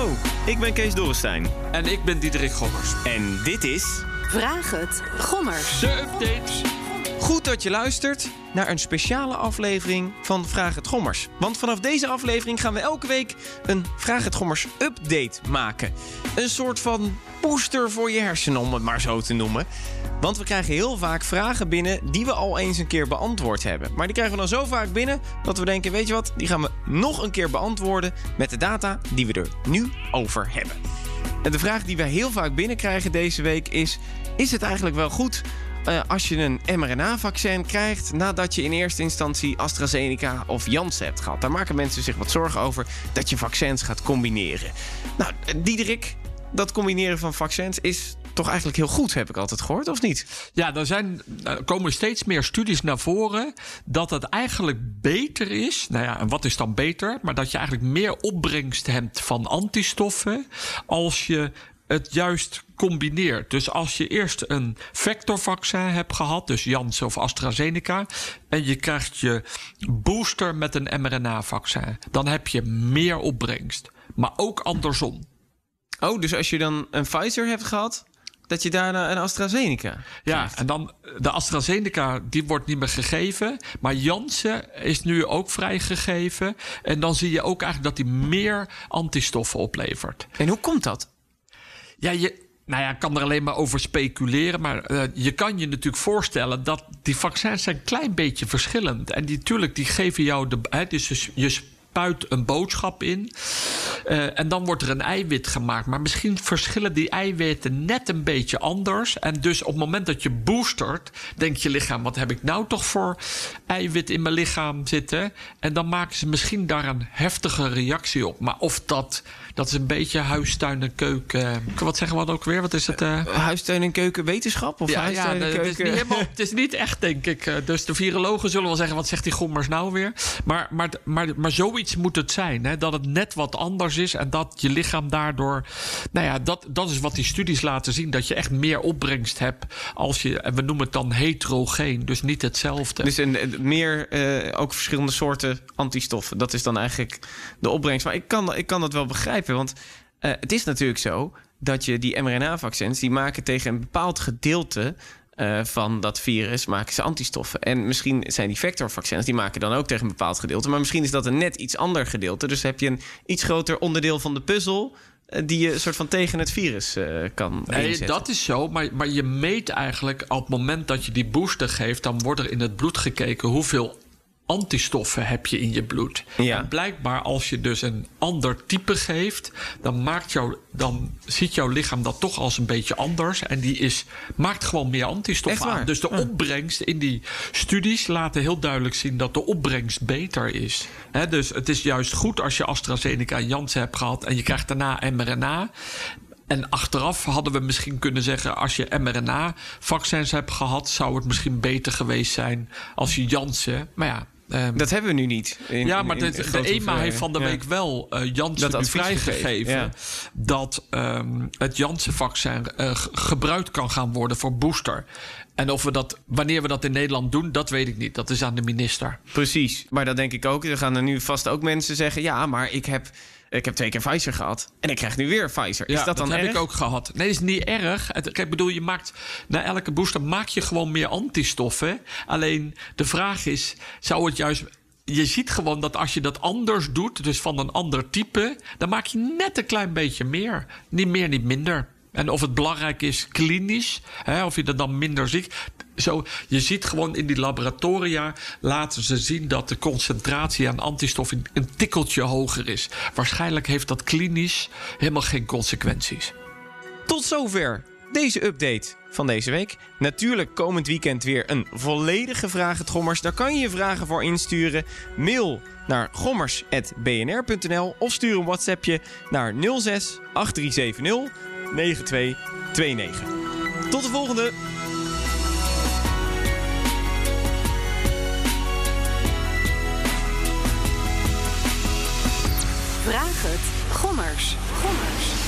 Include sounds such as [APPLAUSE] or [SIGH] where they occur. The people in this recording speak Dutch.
Hallo, ik ben Kees Dorrestein. En ik ben Diederik Gommers. En dit is... Vraag het, Gommers. De updates. Dat je luistert naar een speciale aflevering van Vraag het Gommers. Want vanaf deze aflevering gaan we elke week een Vraag het Gommers update maken. Een soort van booster voor je hersenen, om het maar zo te noemen. Want we krijgen heel vaak vragen binnen die we al eens een keer beantwoord hebben. Maar die krijgen we dan zo vaak binnen dat we denken: weet je wat, die gaan we nog een keer beantwoorden met de data die we er nu over hebben. En de vraag die wij heel vaak binnenkrijgen deze week is: is het eigenlijk wel goed uh, als je een mRNA-vaccin krijgt nadat je in eerste instantie AstraZeneca of Janssen hebt gehad. Daar maken mensen zich wat zorgen over dat je vaccins gaat combineren. Nou, Diederik, dat combineren van vaccins is toch eigenlijk heel goed, heb ik altijd gehoord, of niet? Ja, er, zijn, er komen steeds meer studies naar voren dat het eigenlijk beter is. Nou ja, en wat is dan beter? Maar dat je eigenlijk meer opbrengst hebt van antistoffen als je het juist combineert. Dus als je eerst een vectorvaccin hebt gehad, dus Janssen of AstraZeneca, en je krijgt je booster met een mRNA-vaccin, dan heb je meer opbrengst. Maar ook andersom. Oh, dus als je dan een Pfizer hebt gehad, dat je daarna een AstraZeneca Ja, en dan de AstraZeneca, die wordt niet meer gegeven. Maar Janssen is nu ook vrijgegeven. En dan zie je ook eigenlijk dat hij meer antistoffen oplevert. En hoe komt dat? Ja, je, nou ja, ik kan er alleen maar over speculeren. Maar uh, je kan je natuurlijk voorstellen dat die vaccins zijn een klein beetje verschillend. En die, natuurlijk, die geven jou de. Hè, dus je spuit een boodschap in. Uh, en dan wordt er een eiwit gemaakt. Maar misschien verschillen die eiwitten net een beetje anders. En dus op het moment dat je boostert, denkt je lichaam: wat heb ik nou toch voor eiwit in mijn lichaam zitten? En dan maken ze misschien daar een heftige reactie op. Maar of dat dat is een beetje huistuin en keuken. Wat zeggen we dan ook weer? Wat is het? Uh... Huistuin en keuken wetenschap? Of ja, huistuin ja, en keuken? Het is, niet helemaal, [LAUGHS] het is niet echt, denk ik. Dus de virologen zullen wel zeggen: wat zegt die gommers nou weer? Maar, maar, maar, maar zoiets moet het zijn. Hè? Dat het net wat anders is en dat je lichaam daardoor. Nou ja, dat, dat is wat die studies laten zien. Dat je echt meer opbrengst hebt als je. En we noemen het dan heterogeen. Dus niet hetzelfde. Dus een, meer uh, ook verschillende soorten antistoffen. Dat is dan eigenlijk de opbrengst. Maar ik kan, ik kan dat wel begrijpen. Want uh, het is natuurlijk zo dat je die mRNA-vaccins... die maken tegen een bepaald gedeelte uh, van dat virus maken ze antistoffen. En misschien zijn die vectorvaccins, die maken dan ook tegen een bepaald gedeelte. Maar misschien is dat een net iets ander gedeelte. Dus heb je een iets groter onderdeel van de puzzel uh, die je soort van tegen het virus uh, kan nee, inzetten. dat is zo, maar, maar je meet eigenlijk op het moment dat je die booster geeft, dan wordt er in het bloed gekeken hoeveel antistoffen heb je in je bloed. Ja. En blijkbaar als je dus een ander type geeft, dan, maakt jou, dan ziet jouw lichaam dat toch als een beetje anders. En die is, maakt gewoon meer antistoffen aan. Dus de ja. opbrengst in die studies laten heel duidelijk zien dat de opbrengst beter is. He, dus het is juist goed als je AstraZeneca en Janssen hebt gehad en je krijgt daarna mRNA. En achteraf hadden we misschien kunnen zeggen: als je mRNA-vaccins hebt gehad, zou het misschien beter geweest zijn als je Janssen. Maar ja. Um, dat hebben we nu niet. In, ja, maar in, de, de EMA heeft van de ja. week wel uh, Janssen nu vrijgegeven ja. dat um, het Janssen-vaccin uh, gebruikt kan gaan worden voor booster. En of we dat, wanneer we dat in Nederland doen, dat weet ik niet. Dat is aan de minister. Precies. Maar dat denk ik ook. Er gaan er nu vast ook mensen zeggen: ja, maar ik heb. Ik heb twee keer Pfizer gehad. En ik krijg nu weer Pfizer. Is ja, dat dan dat erg? heb ik ook gehad. Nee, dat is niet erg. Het, kijk, bedoel, je maakt na elke booster maak je gewoon meer antistoffen. Alleen de vraag is, zou het juist je ziet gewoon dat als je dat anders doet, dus van een ander type, dan maak je net een klein beetje meer. Niet meer, niet minder. En of het belangrijk is klinisch, hè, of je er dan minder ziet. Zo, je ziet gewoon in die laboratoria laten ze zien dat de concentratie aan antistof een tikkeltje hoger is. Waarschijnlijk heeft dat klinisch helemaal geen consequenties. Tot zover deze update van deze week. Natuurlijk komend weekend weer een volledige Gommers. Daar kan je je vragen voor insturen. Mail naar gommers.bnr.nl of stuur een WhatsAppje naar 06 8370 9229. Tot de volgende! Vraag het. Gommers. Gommers.